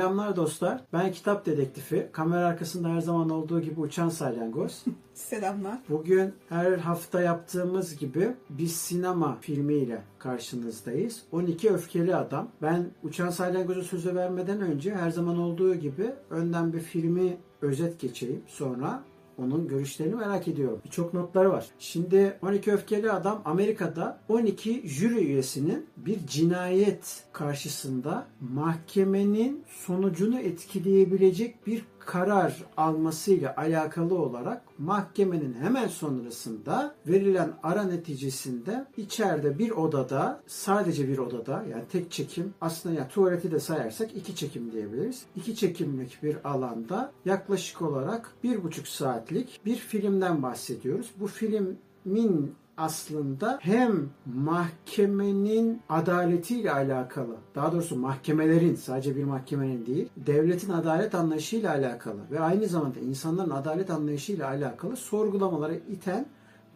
Selamlar dostlar. Ben kitap dedektifi. Kamera arkasında her zaman olduğu gibi uçan salyangoz. Selamlar. Bugün her hafta yaptığımız gibi bir sinema filmiyle karşınızdayız. 12 Öfkeli Adam. Ben Uçan Salyangoz'a sözü vermeden önce her zaman olduğu gibi önden bir filmi özet geçeyim. Sonra onun görüşlerini merak ediyorum. Birçok notları var. Şimdi 12 Öfkeli Adam Amerika'da 12 jüri üyesinin bir cinayet karşısında mahkemenin sonucunu etkileyebilecek bir karar almasıyla alakalı olarak mahkemenin hemen sonrasında verilen ara neticesinde içeride bir odada sadece bir odada yani tek çekim aslında ya tuvaleti de sayarsak iki çekim diyebiliriz. İki çekimlik bir alanda yaklaşık olarak bir buçuk saatlik bir filmden bahsediyoruz. Bu filmin aslında hem mahkemenin adaletiyle alakalı, daha doğrusu mahkemelerin, sadece bir mahkemenin değil, devletin adalet anlayışıyla alakalı ve aynı zamanda insanların adalet anlayışıyla alakalı sorgulamaları iten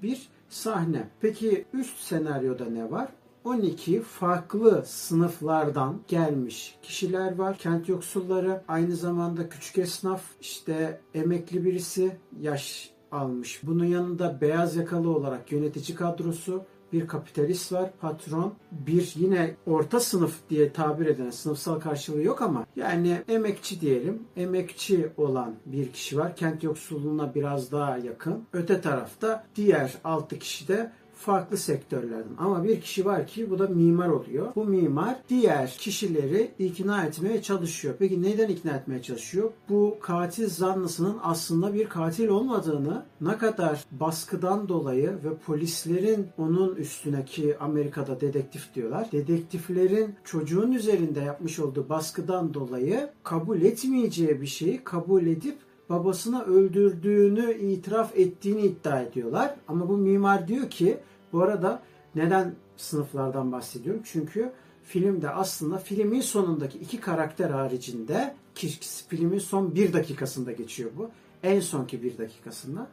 bir sahne. Peki üst senaryoda ne var? 12 farklı sınıflardan gelmiş kişiler var. Kent yoksulları, aynı zamanda küçük esnaf, işte emekli birisi, yaş almış. Bunun yanında beyaz yakalı olarak yönetici kadrosu, bir kapitalist var, patron, bir yine orta sınıf diye tabir edilen sınıfsal karşılığı yok ama yani emekçi diyelim. Emekçi olan bir kişi var. Kent yoksulluğuna biraz daha yakın. Öte tarafta diğer altı kişi de farklı sektörlerden. Ama bir kişi var ki bu da mimar oluyor. Bu mimar diğer kişileri ikna etmeye çalışıyor. Peki neden ikna etmeye çalışıyor? Bu katil zanlısının aslında bir katil olmadığını, ne kadar baskıdan dolayı ve polislerin onun üstüne ki Amerika'da dedektif diyorlar. Dedektiflerin çocuğun üzerinde yapmış olduğu baskıdan dolayı kabul etmeyeceği bir şeyi kabul edip babasına öldürdüğünü itiraf ettiğini iddia ediyorlar. Ama bu mimar diyor ki bu arada neden sınıflardan bahsediyorum? Çünkü filmde aslında filmin sonundaki iki karakter haricinde ki filmin son bir dakikasında geçiyor bu. En sonki bir dakikasında.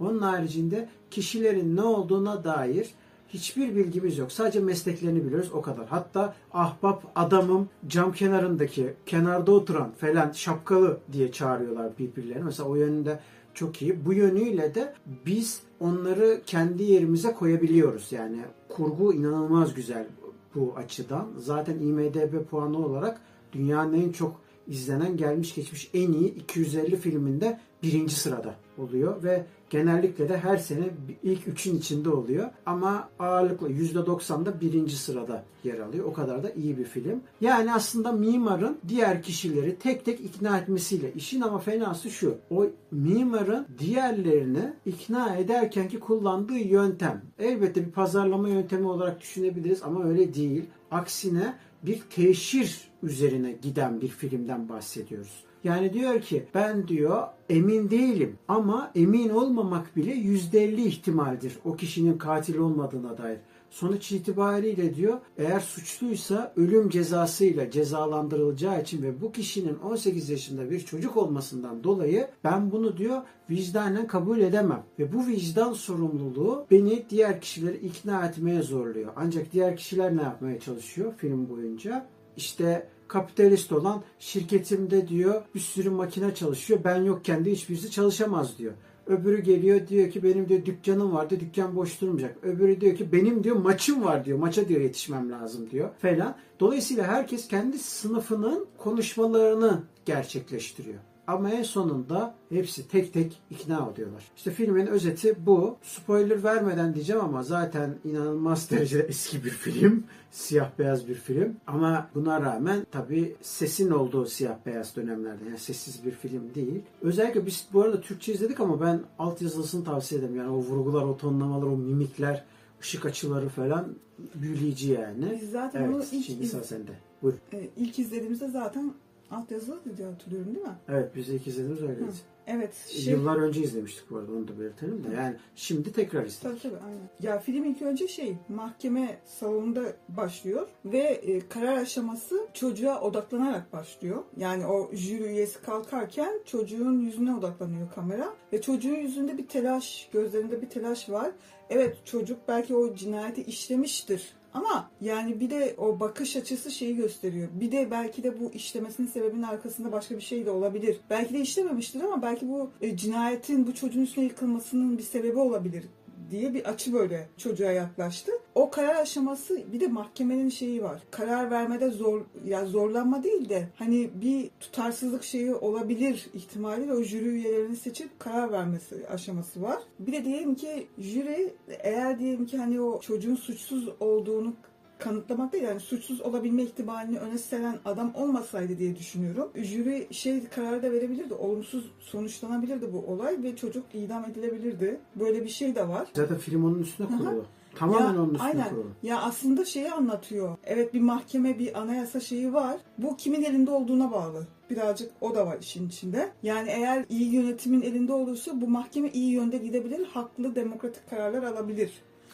Onun haricinde kişilerin ne olduğuna dair hiçbir bilgimiz yok. Sadece mesleklerini biliyoruz o kadar. Hatta ahbap adamım cam kenarındaki kenarda oturan falan şapkalı diye çağırıyorlar birbirlerini. Mesela o yönünde çok iyi. Bu yönüyle de biz onları kendi yerimize koyabiliyoruz. Yani kurgu inanılmaz güzel bu açıdan. Zaten IMDB puanı olarak dünyanın en çok izlenen gelmiş geçmiş en iyi 250 filminde birinci sırada oluyor ve genellikle de her sene ilk üçün içinde oluyor. Ama ağırlıkla %90'da birinci sırada yer alıyor. O kadar da iyi bir film. Yani aslında mimarın diğer kişileri tek tek ikna etmesiyle işin ama fenası şu. O mimarın diğerlerini ikna ederken ki kullandığı yöntem. Elbette bir pazarlama yöntemi olarak düşünebiliriz ama öyle değil. Aksine bir teşhir üzerine giden bir filmden bahsediyoruz. Yani diyor ki ben diyor emin değilim ama emin olmamak bile %50 ihtimaldir o kişinin katil olmadığına dair. Sonuç itibariyle diyor eğer suçluysa ölüm cezasıyla cezalandırılacağı için ve bu kişinin 18 yaşında bir çocuk olmasından dolayı ben bunu diyor vicdanen kabul edemem. Ve bu vicdan sorumluluğu beni diğer kişileri ikna etmeye zorluyor. Ancak diğer kişiler ne yapmaya çalışıyor film boyunca? İşte kapitalist olan şirketimde diyor bir sürü makine çalışıyor. Ben yokken de hiçbirisi çalışamaz diyor. Öbürü geliyor diyor ki benim diyor dükkanım vardı dükkan boş durmayacak. Öbürü diyor ki benim diyor maçım var diyor. Maça diyor yetişmem lazım diyor falan. Dolayısıyla herkes kendi sınıfının konuşmalarını gerçekleştiriyor. Ama en sonunda hepsi tek tek ikna oluyorlar. İşte filmin özeti bu. Spoiler vermeden diyeceğim ama zaten inanılmaz derecede eski bir film. Siyah beyaz bir film. Ama buna rağmen tabii sesin olduğu siyah beyaz dönemlerde. Yani sessiz bir film değil. Özellikle biz bu arada Türkçe izledik ama ben altyazılısını tavsiye ederim. Yani o vurgular, o tonlamalar, o mimikler, ışık açıları falan büyüleyici yani. Biz zaten evet, onu ilk, şimdi iz- sende. Buyur. e, ilk izlediğimizde zaten altyazılı diye hatırlıyorum değil mi? Evet biz ilk izlediğimiz öyleydi. Evet. Şey, Yıllar önce izlemiştik bu arada onu da belirtelim de. Yani şimdi tekrar Tabii izledik. tabii aynen. Ya film ilk önce şey mahkeme salonunda başlıyor ve e, karar aşaması çocuğa odaklanarak başlıyor. Yani o jüri üyesi kalkarken çocuğun yüzüne odaklanıyor kamera ve çocuğun yüzünde bir telaş, gözlerinde bir telaş var. Evet çocuk belki o cinayeti işlemiştir ama yani bir de o bakış açısı şeyi gösteriyor. Bir de belki de bu işlemesinin sebebinin arkasında başka bir şey de olabilir. Belki de işlememiştir ama belki bu e, cinayetin bu çocuğun üstüne yıkılmasının bir sebebi olabilir diye bir açı böyle çocuğa yaklaştı. O karar aşaması bir de mahkemenin şeyi var. Karar vermede zor ya zorlanma değil de hani bir tutarsızlık şeyi olabilir ihtimaliyle o jüri üyelerini seçip karar vermesi aşaması var. Bir de diyelim ki jüri eğer diyelim ki hani o çocuğun suçsuz olduğunu kanıtlamak değil yani suçsuz olabilme ihtimalini öne süren adam olmasaydı diye düşünüyorum. Jüri şey kararı da verebilirdi. Olumsuz sonuçlanabilirdi bu olay ve çocuk idam edilebilirdi. Böyle bir şey de var. Zaten film onun üstüne kurulu. Tamamen Ya, onun üstüne aynen. kurulu. Ya aslında şeyi anlatıyor. Evet bir mahkeme, bir anayasa şeyi var. Bu kimin elinde olduğuna bağlı. Birazcık o da var işin içinde. Yani eğer iyi yönetimin elinde olursa bu mahkeme iyi yönde gidebilir. Haklı demokratik kararlar alabilir.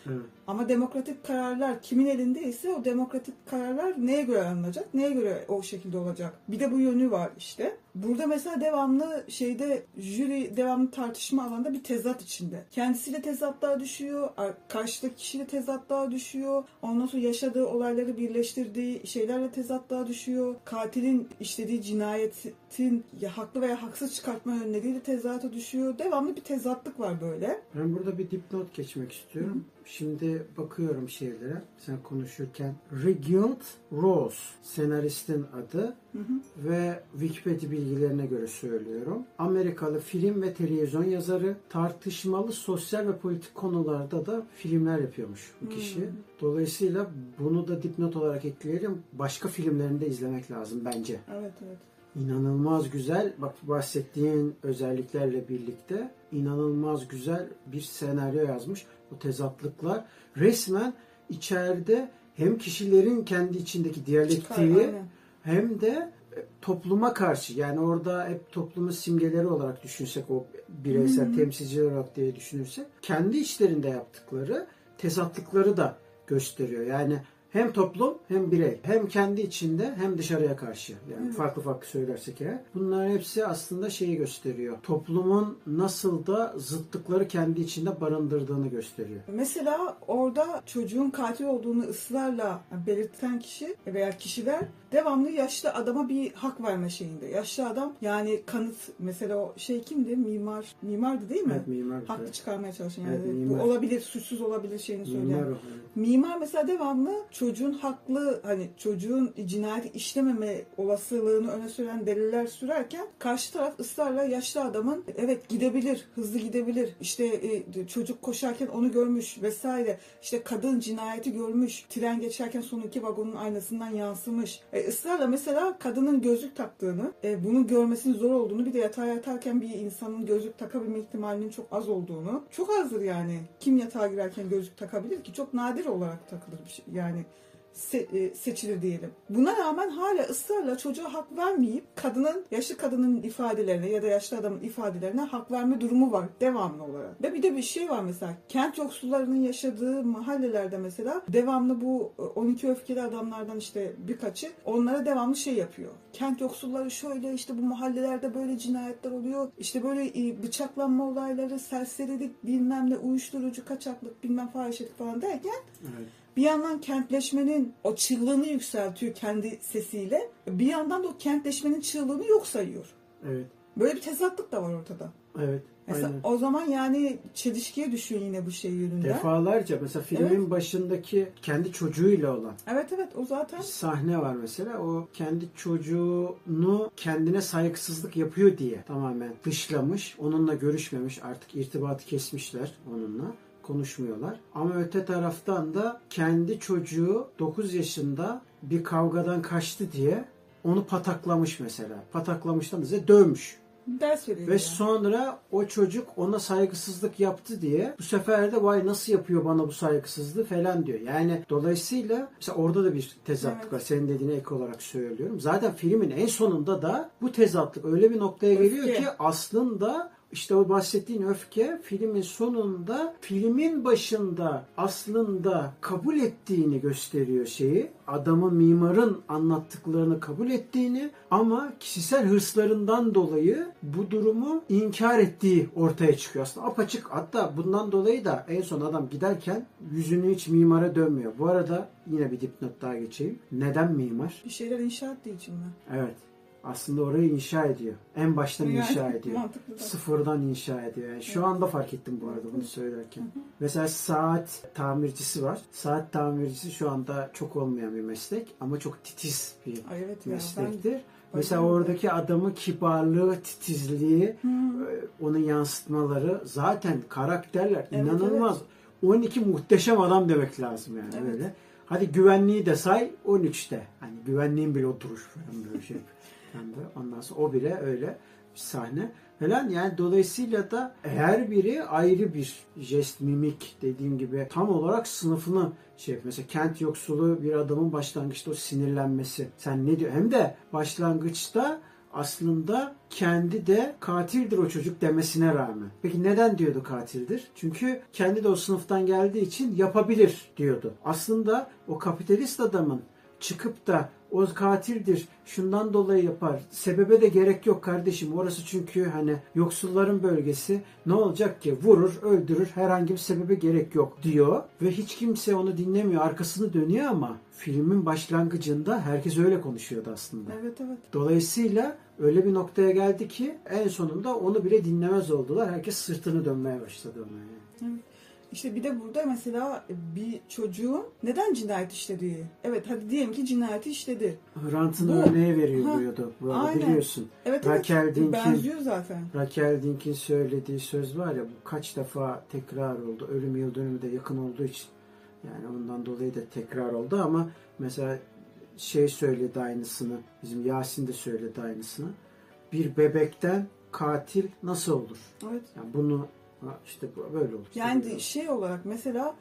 Evet. Ama demokratik kararlar kimin elinde ise o demokratik kararlar neye göre alınacak, neye göre o şekilde olacak. Bir de bu yönü var işte. Burada mesela devamlı şeyde jüri devamlı tartışma alanında bir tezat içinde. Kendisiyle tezatlığa düşüyor, ar- karşıdaki kişiyle tezatlığa düşüyor. Ondan sonra yaşadığı olayları birleştirdiği şeylerle tezatlığa düşüyor. Katilin işlediği cinayetin ya haklı veya haksız çıkartma yönleriyle tezata düşüyor. Devamlı bir tezatlık var böyle. Ben burada bir dipnot geçmek istiyorum. Şimdi bakıyorum şeylere sen konuşurken. Reginald Rose senaristin adı Hı hı. ve Wikipedia bilgilerine göre söylüyorum. Amerikalı film ve televizyon yazarı tartışmalı sosyal ve politik konularda da filmler yapıyormuş bu kişi. Hmm. Dolayısıyla bunu da dipnot olarak ekleyelim. Başka filmlerini de izlemek lazım bence. Evet evet. İnanılmaz güzel. Bak bahsettiğin özelliklerle birlikte inanılmaz güzel bir senaryo yazmış. Bu tezatlıklar resmen içeride hem kişilerin kendi içindeki Çıkar, diyalektiği aynen. Hem de e, topluma karşı yani orada hep toplumun simgeleri olarak düşünsek o bireysel hı. temsilciler olarak diye düşünürsek kendi içlerinde yaptıkları tezatlıkları da gösteriyor. Yani hem toplum hem birey hem kendi içinde hem dışarıya karşı yani Evet. farklı farklı söylersek eğer bunların hepsi aslında şeyi gösteriyor. Toplumun nasıl da zıtlıkları kendi içinde barındırdığını gösteriyor. Mesela orada çocuğun katil olduğunu ısrarla belirten kişi veya kişiler devamlı yaşlı adama bir hak verme şeyinde. Yaşlı adam yani kanıt mesela o şey kimdi? Mimar. Mimardı değil mi? Evet mimar. Haklı çıkarmaya çalışan yani Evet, bu mimar. olabilir, suçsuz olabilir şeyini söyleyen. Mimar o. evet. Mimar mesela devamlı çocuğun haklı hani çocuğun cinayeti işlememe olasılığını öne süren deliller sürerken karşı taraf ısrarla yaşlı adamın evet gidebilir, hızlı gidebilir. İşte e, çocuk koşarken onu görmüş vesaire. İşte kadın cinayeti görmüş. Tren geçerken son iki vagonun aynasından yansımış. E, ısrarla mesela kadının gözlük taktığını, e, bunun görmesinin zor olduğunu bir de yatağa yatarken bir insanın gözlük takabilme ihtimalinin çok az olduğunu. Çok azdır yani. Kim yatağa girerken gözlük takabilir ki? Çok nadir olarak takılır bir şey. Yani e, seçilir diyelim. Buna rağmen hala ısrarla çocuğa hak vermeyip kadının, yaşlı kadının ifadelerine ya da yaşlı adamın ifadelerine hak verme durumu var devamlı olarak. Ve bir de bir şey var mesela kent yoksullarının yaşadığı mahallelerde mesela devamlı bu e, 12 öfkeli adamlardan işte birkaçı onlara devamlı şey yapıyor. Kent yoksulları şöyle işte bu mahallelerde böyle cinayetler oluyor. İşte böyle e, bıçaklanma olayları, serserilik, bilmem ne, uyuşturucu, kaçaklık, bilmem fahişelik falan derken Evet. Bir yandan kentleşmenin o çığlığını yükseltiyor kendi sesiyle. Bir yandan da o kentleşmenin çığlığını yok sayıyor. Evet. Böyle bir tezatlık da var ortada. Evet. Mesela aynen. o zaman yani çelişkiye düşüyor yine bu şey yönünden. Defalarca mesela filmin Evet. başındaki kendi çocuğuyla olan Evet evet o zaten sahne var mesela. O kendi çocuğunu kendine saygısızlık yapıyor diye tamamen dışlamış. Onunla görüşmemiş. Artık irtibatı kesmişler onunla. Konuşmuyorlar. Ama öte taraftan da kendi çocuğu 9 yaşında bir kavgadan kaçtı diye onu pataklamış mesela. Pataklamıştan bize dövmüş. ders veriyor. Ve yani. sonra o çocuk ona saygısızlık yaptı diye bu sefer de vay nasıl yapıyor bana bu saygısızlığı falan diyor. Yani dolayısıyla mesela orada da bir tezatlık Evet. var. Senin dediğine ek olarak söylüyorum. Zaten filmin en sonunda da bu tezatlık öyle bir noktaya geliyor Öfke. ki aslında işte o bahsettiğin öfke filmin sonunda filmin başında aslında kabul ettiğini gösteriyor şeyi. Adamın mimarın anlattıklarını kabul ettiğini ama kişisel hırslarından dolayı bu durumu inkar ettiği ortaya çıkıyor. Aslında apaçık hatta bundan dolayı da en son adam giderken yüzünü hiç mimara dönmüyor. Bu arada yine bir dipnot daha geçeyim. Neden mimar? bir şeyler inşa ettiği için mi? Evet. Aslında orayı inşa ediyor. En baştan Yani inşa ediyor. mantıklı. Sıfırdan inşa ediyor. Yani şu Evet. anda fark ettim bu arada bunu söylerken. Mesela saat tamircisi var. Saat tamircisi şu anda çok olmayan bir meslek ama çok titiz bir Ay evet ya ben meslektir. Mesela oradaki adamın kibarlığı, titizliği, e, onun yansıtmaları zaten karakterler Evet, inanılmaz. 12 muhteşem adam demek lazım yani Evet. böyle. Hadi güvenliği de say 13'te. Hani güvenliğin bile oturuş falan böyle şey. Yani böyle ondan sonra o bile öyle bir sahne falan yani dolayısıyla da her biri ayrı bir jest mimik dediğim gibi tam olarak sınıfını şey yapıyor. Mesela kent yoksulu bir adamın başlangıçta o sinirlenmesi. Sen ne diyor? Hem de başlangıçta aslında kendi de katildir o çocuk demesine rağmen. Peki neden diyordu katildir? Çünkü kendi de o sınıftan geldiği için yapabilir diyordu. Aslında o kapitalist adamın çıkıp da o katildir şundan dolayı yapar. Sebebe de gerek yok kardeşim. Orası çünkü hani yoksulların bölgesi. Ne olacak ki? Vurur, öldürür. Herhangi bir sebebe gerek yok diyor. Ve hiç kimse onu dinlemiyor. Arkasını dönüyor ama filmin başlangıcında herkes öyle konuşuyordu aslında. Evet evet. Dolayısıyla öyle bir noktaya geldi ki en sonunda onu bile dinlemez oldular. Herkes sırtını dönmeye başladı ona. Yani. İşte bir de burada mesela bir çocuğun neden cinayet işlediği. Evet hadi diyelim ki cinayeti işledi. Hrant'ın Bu- örneği Ha, veriyordu bu arada aynen. biliyorsun. Evet Raquel evet Dink'in- benziyor zaten. Raquel Dink'in söylediği söz var ya bu kaç defa tekrar oldu. Ölüm yıl dönümü de yakın olduğu için. Yani ondan dolayı da tekrar oldu ama mesela şey söyledi aynısını. Bizim Yasin de söyledi aynısını. Bir bebekten katil nasıl olur? Evet. Yani bunu ha, işte böyle olur. Yani Böyle. şey olarak mesela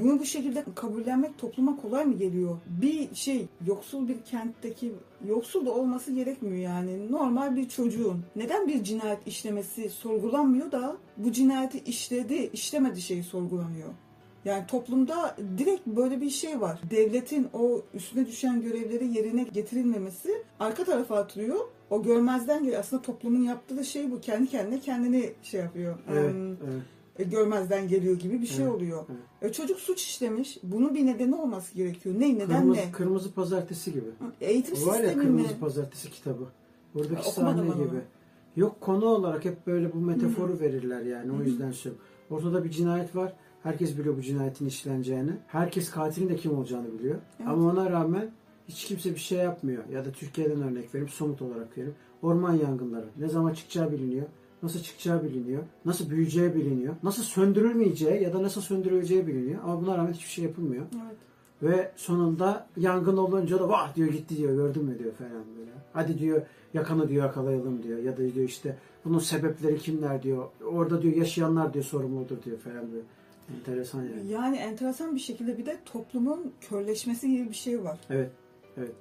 bunu bu şekilde kabullenmek topluma kolay mı geliyor? Bir şey yoksul bir kentteki yoksul da olması gerekmiyor yani. Normal bir çocuğun neden bir cinayet işlemesi sorgulanmıyor da bu cinayeti işledi, işlemedi şeyi sorgulanıyor. Yani toplumda direkt böyle bir şey var. Devletin o üstüne düşen görevleri yerine getirilmemesi arka tarafa atılıyor. O görmezden geliyor. Aslında toplumun yaptığı da şey bu. Kendi kendine kendini şey yapıyor. Evet, Em, evet. e, görmezden geliyor gibi bir şey Evet, oluyor. evet. E, çocuk suç işlemiş. Bunun bir nedeni olması gerekiyor. Ne? Neden Kırmızı, ne? kırmızı pazartesi gibi. Eğitim O var ya sistemi mi? Kırmızı Pazartesi kitabı. Buradaki sahne gibi. Yok konu olarak hep böyle bu metaforu verirler yani o yüzden söylüyorum. Ortada bir cinayet var. Herkes biliyor bu cinayetin işleneceğini. Herkes katilin de kim olacağını biliyor. Evet. Ama ona rağmen hiç kimse bir şey yapmıyor. Ya da Türkiye'den örnek verip somut olarak verip orman yangınları ne zaman çıkacağı biliniyor. Nasıl çıkacağı biliniyor. Nasıl büyüyeceği biliniyor. Nasıl söndürülmeyeceği ya da nasıl söndürüleceği biliniyor. Ama buna rağmen hiçbir şey yapılmıyor. Evet. Ve sonunda yangın olunca da vah diyor gitti diyor gördün mü diyor falan böyle. Hadi diyor yakanı diyor yakalayalım diyor. Ya da diyor işte bunun sebepleri kimler diyor. Orada diyor yaşayanlar diyor sorumludur diyor falan böyle. Enteresan yani. Yani enteresan bir şekilde bir de toplumun körleşmesi gibi bir şey var. Evet.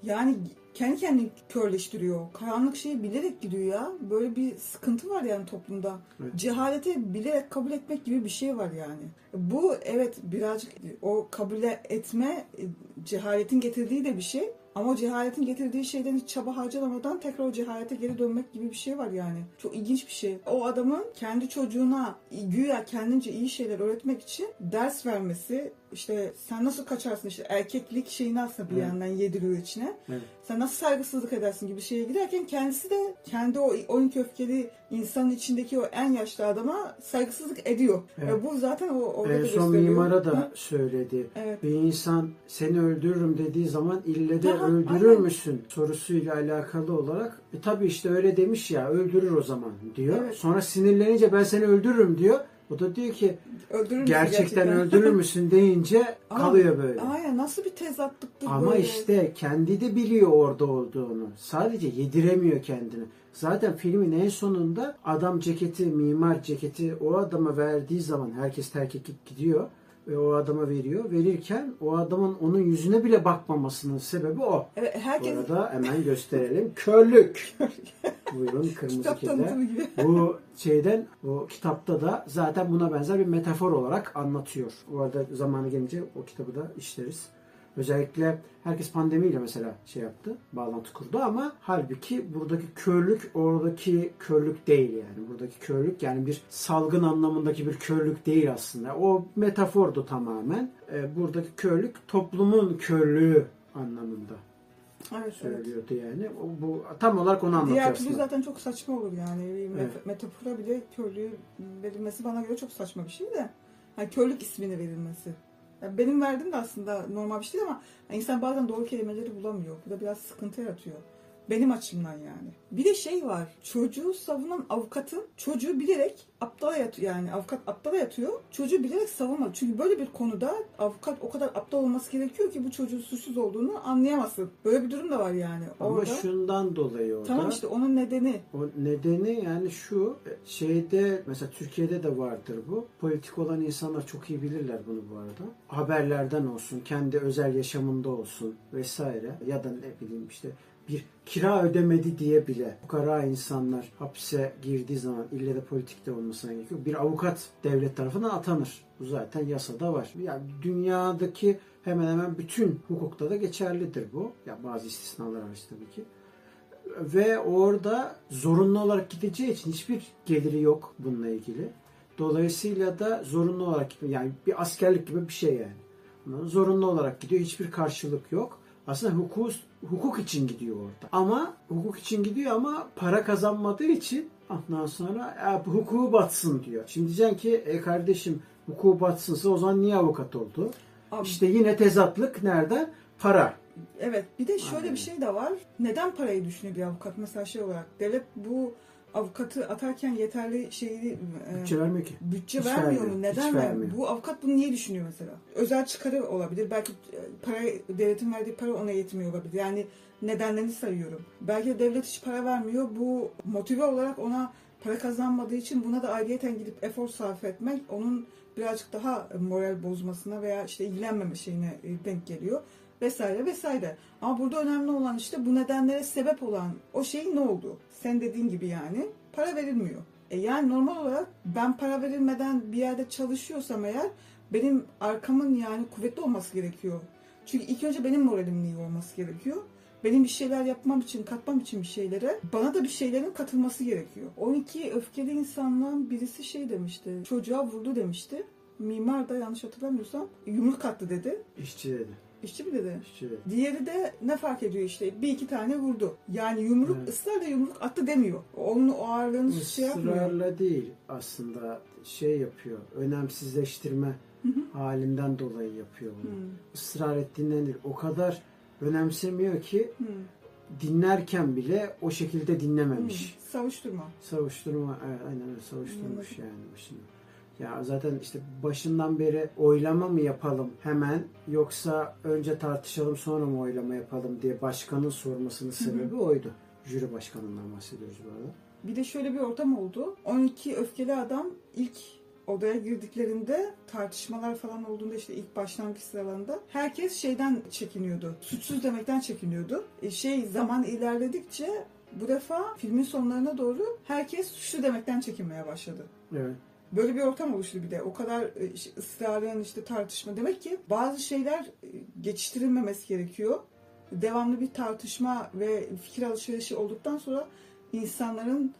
Yani kendi kendini körleştiriyor. Karanlık şeyi bilerek gidiyor ya. Böyle bir sıkıntı var yani toplumda. Evet. Cehaleti bilerek kabul etmek gibi bir şey var yani. Bu evet birazcık o kabul etme e, cehaletin getirdiği de bir şey. Ama o cehaletin getirdiği şeyden hiç çaba harcamadan tekrar o cehalete geri dönmek gibi bir şey var yani. Çok ilginç bir şey. O adamın kendi çocuğuna güya kendince iyi şeyler öğretmek için ders vermesi, işte sen nasıl kaçarsın işte erkeklik şeyini aslında bir Evet. yandan yediriyor içine. Evet. Sen nasıl saygısızlık edersin gibi şeye giderken kendisi de kendi o 12 öfkeli insanın içindeki o en yaşlı adama saygısızlık ediyor. Evet. Ve bu zaten o orada En son mimara da Hı? söyledi. Evet. Bir insan seni öldürürüm dediği zaman ille de Aha, öldürür aynen. müsün sorusuyla alakalı olarak e tabi işte öyle demiş ya öldürür o zaman diyor. Evet. Sonra sinirlenince ben seni öldürürüm diyor. O da diyor ki Öldürür müsün gerçekten, öldürür müsün deyince kalıyor böyle. Aynen nasıl bir tezatlıktır Ama böyle. işte kendi de biliyor orada olduğunu. Sadece yediremiyor kendini. Zaten filmin en sonunda adam ceketi, mimar ceketi o adama verdiği zaman herkes terk edip gidiyor ve o adama veriyor. Verirken o adamın onun yüzüne bile bakmamasının sebebi o. Evet, herkes arada hemen gösterelim. Körlük. Buyurun kırmızı kedi. Bu şeyden o kitapta da zaten buna benzer bir metafor olarak anlatıyor. Bu arada zamanı gelince o kitabı da işleriz. Özellikle herkes pandemiyle mesela şey yaptı, bağlantı kurdu ama halbuki buradaki körlük oradaki körlük değil yani. Buradaki körlük yani bir salgın anlamındaki bir körlük değil aslında. O metafordu tamamen. Ee, buradaki körlük toplumun körlüğü anlamında Evet, evet. söylüyordu yani. O, bu tam olarak onu anlatıyor Diğer türlü zaten çok saçma olur yani. Evet. Metafora bile körlüğü verilmesi bana göre çok saçma bir şey de. Yani körlük ismini verilmesi. Benim verdiğim de aslında normal bir şey değil ama insan bazen doğru kelimeleri bulamıyor. Bu da biraz sıkıntı yaratıyor. Benim açımdan yani. Bir de şey var. Çocuğu savunan avukatın çocuğu bilerek aptala yatıyor. Yani avukat aptala yatıyor. Çocuğu bilerek savunmadı. Çünkü böyle bir konuda avukat o kadar aptal olması gerekiyor ki bu çocuğun suçsuz olduğunu anlayamasın. Böyle bir durum da var yani. Ama Orada. şundan dolayı orada. Tamam işte onun nedeni. O nedeni yani şu şeyde mesela Türkiye'de de vardır bu. Politik olan insanlar çok iyi bilirler bunu bu arada. Haberlerden olsun, kendi özel yaşamında olsun vesaire ya da ne bileyim işte bir kira ödemedi diye bile bu kara insanlar hapse girdiği zaman ille de politikte olmasına gerek yok. Bir avukat devlet tarafından atanır. Bu zaten yasada var. Yani dünyadaki hemen hemen bütün hukukta da geçerlidir bu. Ya bazı istisnalar var tabii ki ve orada zorunlu olarak gideceği için hiçbir geliri yok bununla ilgili. Dolayısıyla da zorunlu olarak. Yani bir askerlik gibi bir şey yani. Zorunlu olarak gidiyor. Hiçbir karşılık yok. Aslında hukuk, hukuk için gidiyor orada. Ama hukuk için gidiyor ama para kazanmadığı için ondan sonra "E, hukuku batsın diyor. Şimdi diyeceksin ki e kardeşim hukuku batsınsa o zaman niye avukat oldu? Abi, İşte yine tezatlık nerede? Para. Evet bir de şöyle Aynen. bir şey de var. Neden parayı düşünüyor bir avukat? Mesela şey olarak devlet bu avukatı atarken yeterli şeyi e, Bütçe vermiyor ki. bütçe Hiç vermiyor vermiyor, mu? hiç Neden vermiyor? vermiyor. Bu avukat bunu niye düşünüyor mesela? Özel çıkarı olabilir. Belki e, para devletin verdiği para ona yetmiyor olabilir. Yani nedenlerini sayıyorum. Belki de devlet hiç para vermiyor. Bu motive olarak ona para kazanmadığı için buna da ayrıyeten gidip efor sarf etmek onun birazcık daha moral bozmasına veya işte ilgilenmeme şeyine e, denk geliyor vesaire vesaire. Ama burada önemli olan işte bu nedenlere sebep olan o şey ne oldu? Sen dediğin gibi yani para verilmiyor. E yani normal olarak ben para verilmeden bir yerde çalışıyorsam eğer benim arkamın yani kuvvetli olması gerekiyor. Çünkü ilk önce benim moralimin iyi olması gerekiyor. Benim bir şeyler yapmam için, katmam için bir şeylere bana da bir şeylerin katılması gerekiyor. 12 öfkeli insandan birisi şey demişti. Çocuğa vurdu demişti. Mimar da yanlış hatırlamıyorsam yumruk attı dedi. İşçi dedi. İşçi mi dedi? İşçi dedi. Diğeri de ne fark ediyor işte bir iki tane vurdu. Yani yumruk Evet. ısrarla yumruk attı demiyor. Onun o ağırlığını şey yapmıyor. Israrla değil aslında şey yapıyor. Önemsizleştirme halinden dolayı yapıyor bunu. Hmm, Israr ettiğinden değil. O kadar önemsemiyor ki hmm, dinlerken bile o şekilde dinlememiş. hmm. Savuşturma. Savuşturma, evet, aynen öyle savuşturmuş Anladım. yani başını. Ya zaten işte başından beri oylama mı yapalım hemen yoksa önce tartışalım sonra mı oylama yapalım diye başkanın sormasının sebebi oydu. Jüri başkanından bahsediyoruz bu arada. Bir de şöyle bir ortam oldu. 12 öfkeli adam ilk odaya girdiklerinde tartışmalar falan olduğunda işte ilk başlangıç sıralarında herkes şeyden çekiniyordu. Suçsuz demekten çekiniyordu. E, şey zaman ilerledikçe bu defa filmin sonlarına doğru herkes suçlu demekten çekinmeye başladı. Evet. Böyle bir ortam oluştu bir de. O kadar e, işte ısrarın işte tartışma. Demek ki bazı şeyler e, geçiştirilmemesi gerekiyor. Devamlı bir tartışma ve fikir alışverişi olduktan sonra insanların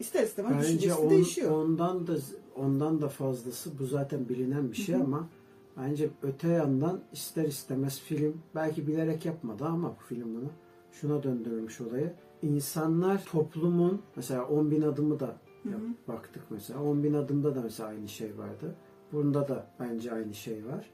ister istemez Bence düşüncesi on- değişiyor. ondan da ondan da fazlası bu zaten bilinen bir şey ama bence öte yandan ister istemez film belki bilerek yapmadı ama bu film bunu şuna döndürmüş olayı. İnsanlar toplumun mesela 10 bin adımı da yap- baktık mesela 10 bin adımda da mesela aynı şey vardı. Bunda da bence aynı şey var.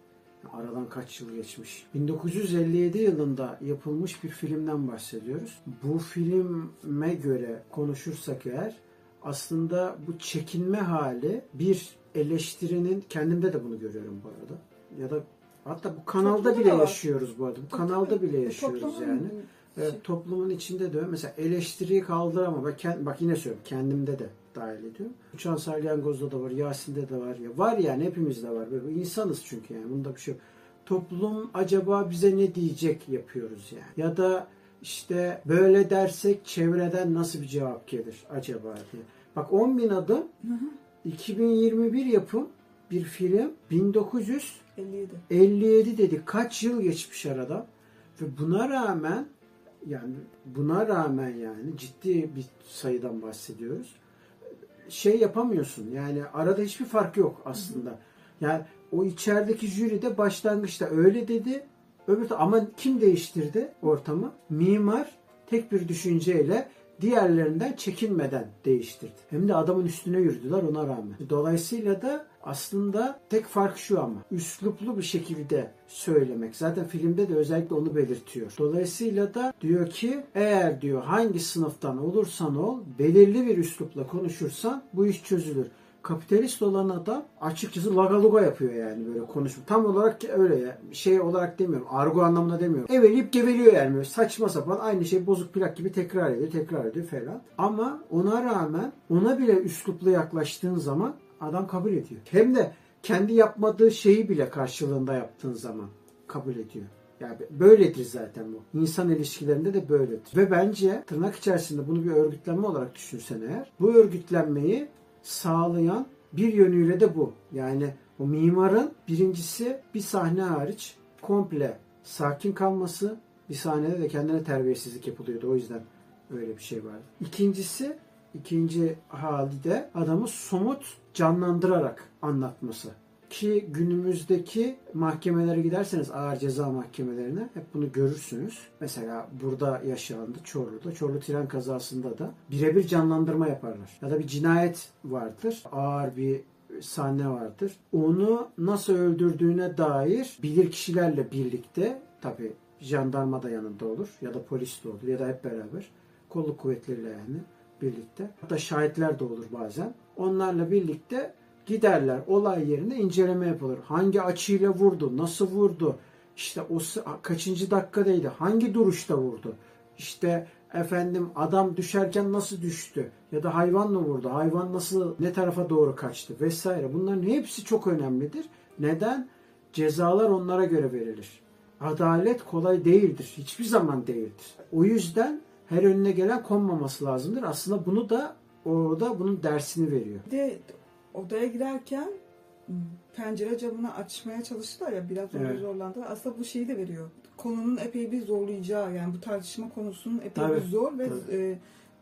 Aradan kaç yıl geçmiş. 1957 yılında yapılmış bir filmden bahsediyoruz. Bu filme göre konuşursak eğer aslında bu çekinme hali bir eleştirinin kendimde de bunu görüyorum bu arada. Ya da hatta bu kanalda Toplumda bile yaşıyoruz bu arada. Bu kanalda bile yaşıyoruz yani. Şey- toplumun içinde de mesela eleştiriyi kaldıramam. Bak, kend- bak yine söylüyorum kendimde de dahil ediyorum. Uçan Salyangoz'da da var, Yasin'de de var. ya Var yani hepimizde var. Böyle insanız çünkü yani bunda bir şey yok. Toplum acaba bize ne diyecek yapıyoruz yani. Ya da işte böyle dersek çevreden nasıl bir cevap gelir acaba diye. Bak 10 bin adım 2021 yapım bir film 1957 57. dedik. Kaç yıl geçmiş arada. Ve buna rağmen yani buna rağmen yani ciddi bir sayıdan bahsediyoruz. Şey yapamıyorsun. Yani arada hiçbir fark yok aslında. Yani o içerideki jüri de başlangıçta öyle dedi. Öbür ama kim değiştirdi ortamı? Mimar tek bir düşünceyle diğerlerinden çekinmeden değiştirdi. Hem de adamın üstüne yürüdüler ona rağmen. Dolayısıyla da aslında tek fark şu ama üsluplu bir şekilde söylemek. Zaten filmde de özellikle onu belirtiyor. Dolayısıyla da diyor ki eğer diyor hangi sınıftan olursan ol belirli bir üslupla konuşursan bu iş çözülür. Kapitalist olan adam açıkçası lagaluga yapıyor yani böyle konuşma. Tam olarak öyle ya. Şey olarak demiyorum. Argo anlamında demiyorum. Eveleyip geveliyor yani böyle saçma sapan aynı şey bozuk plak gibi tekrar ediyor, tekrar ediyor falan. Ama ona rağmen ona bile üsluplu yaklaştığın zaman adam kabul ediyor. Hem de kendi yapmadığı şeyi bile karşılığında yaptığın zaman kabul ediyor. Yani böyledir zaten bu. İnsan ilişkilerinde de böyledir. Ve bence tırnak içerisinde bunu bir örgütlenme olarak düşünsen eğer, bu örgütlenmeyi sağlayan bir yönüyle de bu. Yani o mimarın birincisi bir sahne hariç komple sakin kalması, bir sahnede de kendine terbiyesizlik yapılıyordu. O yüzden öyle bir şey vardı. İkincisi, ikinci hali de adamı somut canlandırarak anlatması. Ki günümüzdeki mahkemelere giderseniz ağır ceza mahkemelerine hep bunu görürsünüz. Mesela burada yaşandı Çorlu'da. Çorlu tren kazasında da birebir canlandırma yaparlar. Ya da bir cinayet vardır. Ağır bir sahne vardır. Onu nasıl öldürdüğüne dair bilir kişilerle birlikte tabi jandarma da yanında olur ya da polis de olur ya da hep beraber kolluk kuvvetleriyle yani birlikte. Hatta şahitler de olur bazen. Onlarla birlikte giderler olay yerine inceleme yapılır. Hangi açıyla vurdu, nasıl vurdu, işte o kaçıncı dakikadaydı, hangi duruşta vurdu, işte efendim adam düşerken nasıl düştü ya da hayvan mı vurdu, hayvan nasıl ne tarafa doğru kaçtı vesaire. Bunların hepsi çok önemlidir. Neden? Cezalar onlara göre verilir. Adalet kolay değildir. Hiçbir zaman değildir. O yüzden her önüne gelen konmaması lazımdır. Aslında bunu da orada bunun dersini veriyor. Bir de odaya girerken pencere camını açmaya çalıştılar ya biraz orada Evet. zorlandılar. Aslında bu şeyi de veriyor. Konunun epey bir zorlayacağı yani bu tartışma konusunun epey Tabii, bir zor ve tabii. e,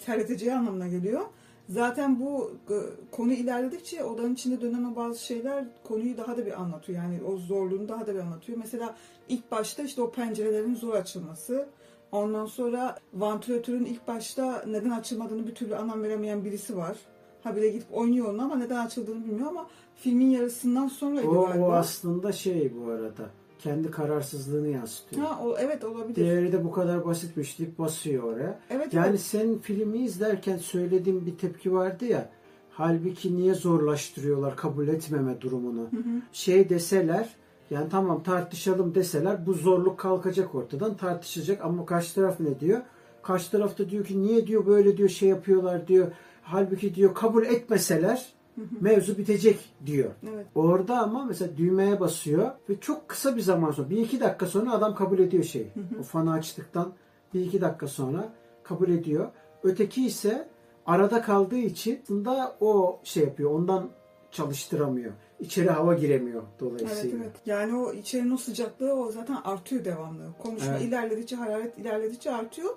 terleteceği anlamına geliyor. Zaten bu e, konu ilerledikçe odanın içinde dönen bazı şeyler konuyu daha da bir anlatıyor. Yani o zorluğunu daha da bir anlatıyor. Mesela ilk başta işte o pencerelerin zor açılması. Ondan sonra vantilatörün ilk başta neden açılmadığını bir türlü anlam veremeyen birisi var. Habire gidip oynuyor onu ama neden açıldığını bilmiyor ama filmin yarısından sonraydı O, galiba. o aslında şey bu arada. Kendi kararsızlığını yansıtıyor. Ha, o, evet olabilir. Diğeri de bu kadar basitmiş deyip basıyor oraya. Evet, Yani evet. senin filmi izlerken söylediğin bir tepki vardı ya. Halbuki niye zorlaştırıyorlar kabul etmeme durumunu? Şey deseler yani tamam tartışalım deseler bu zorluk kalkacak ortadan tartışacak ama karşı taraf ne diyor? Karşı taraf da diyor ki niye diyor böyle diyor şey yapıyorlar diyor. Halbuki diyor kabul etmeseler Mevzu bitecek diyor. Evet. Orada ama mesela düğmeye basıyor ve çok kısa bir zaman sonra, bir iki dakika sonra adam kabul ediyor şeyi. O fanı açtıktan bir iki dakika sonra kabul ediyor. Öteki ise arada kaldığı için aslında o şey yapıyor, ondan çalıştıramıyor. İçeri hava giremiyor Evet dolayısıyla. evet. Yani o içerinin o sıcaklığı o zaten artıyor devamlı. Konuşma Evet. ilerledikçe, hararet ilerledikçe artıyor.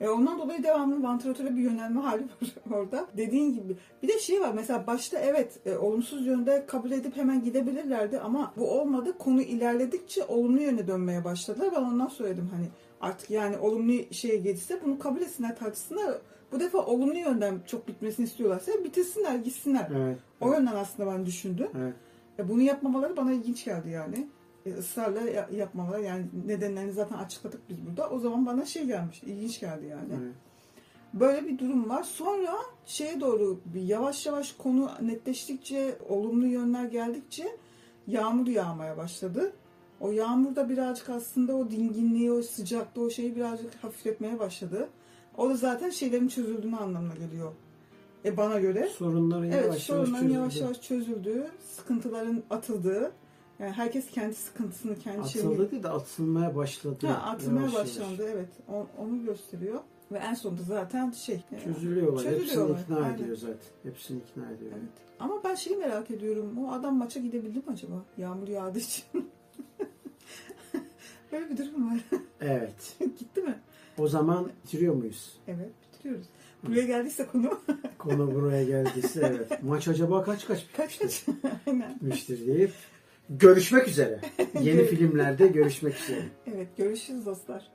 E ondan dolayı devamlı vantilatöre bir yönelme hali var orada. Dediğin gibi. Bir de şey var mesela başta evet e, olumsuz yönde kabul edip hemen gidebilirlerdi ama bu olmadı. Konu ilerledikçe olumlu yöne dönmeye başladılar. Ben ondan söyledim hani artık yani olumlu şeye gelirse bunu kabul etsinler tartışsınlar. Bu defa olumlu yönden çok bitmesini istiyorlarsa bitirsinler gitsinler. Evet. O yönden aslında ben düşündüm. evet. E, bunu yapmamaları bana ilginç geldi yani. E, ısrarla ya- yapmaları yani nedenlerini zaten açıkladık biz burada. O zaman bana şey gelmiş, ilginç geldi yani. evet. Böyle bir durum var. Sonra şeye doğru bir yavaş yavaş konu netleştikçe, olumlu yönler geldikçe yağmur yağmaya başladı. O yağmur da birazcık aslında o dinginliği, o sıcaklığı, o şeyi birazcık hafifletmeye başladı. O da zaten şeylerin çözüldüğünü anlamına geliyor. E bana göre. Sorunların Evet, yavaş yavaş sorunların çözüldü. yavaş yavaş çözüldüğü, sıkıntıların atıldığı, yani herkes kendi sıkıntısını, kendi şeyini Atıldı değil de atılmaya başladı. ha, atılmaya Yavaş yavaş. başlandı. Evet, o- onu gösteriyor. Ve en sonunda zaten şey... Çözülüyorlar. Hepsini Çözülüyorlar, ikna aynen. ediyor zaten. Hepsini ikna ediyor. Evet. Ama ben şeyi merak ediyorum. O adam maça gidebildi mi acaba? Yağmur yağdığı için. Böyle bir durum var. Evet. Gitti mi? O zaman bitiriyor muyuz? Evet, bitiriyoruz. Buraya geldiyse konu Konu buraya geldiyse evet. Maç acaba kaç kaç kaç kaç. Aynen. bitmiştir deyip görüşmek üzere. Yeni filmlerde görüşmek üzere. Evet, görüşürüz dostlar.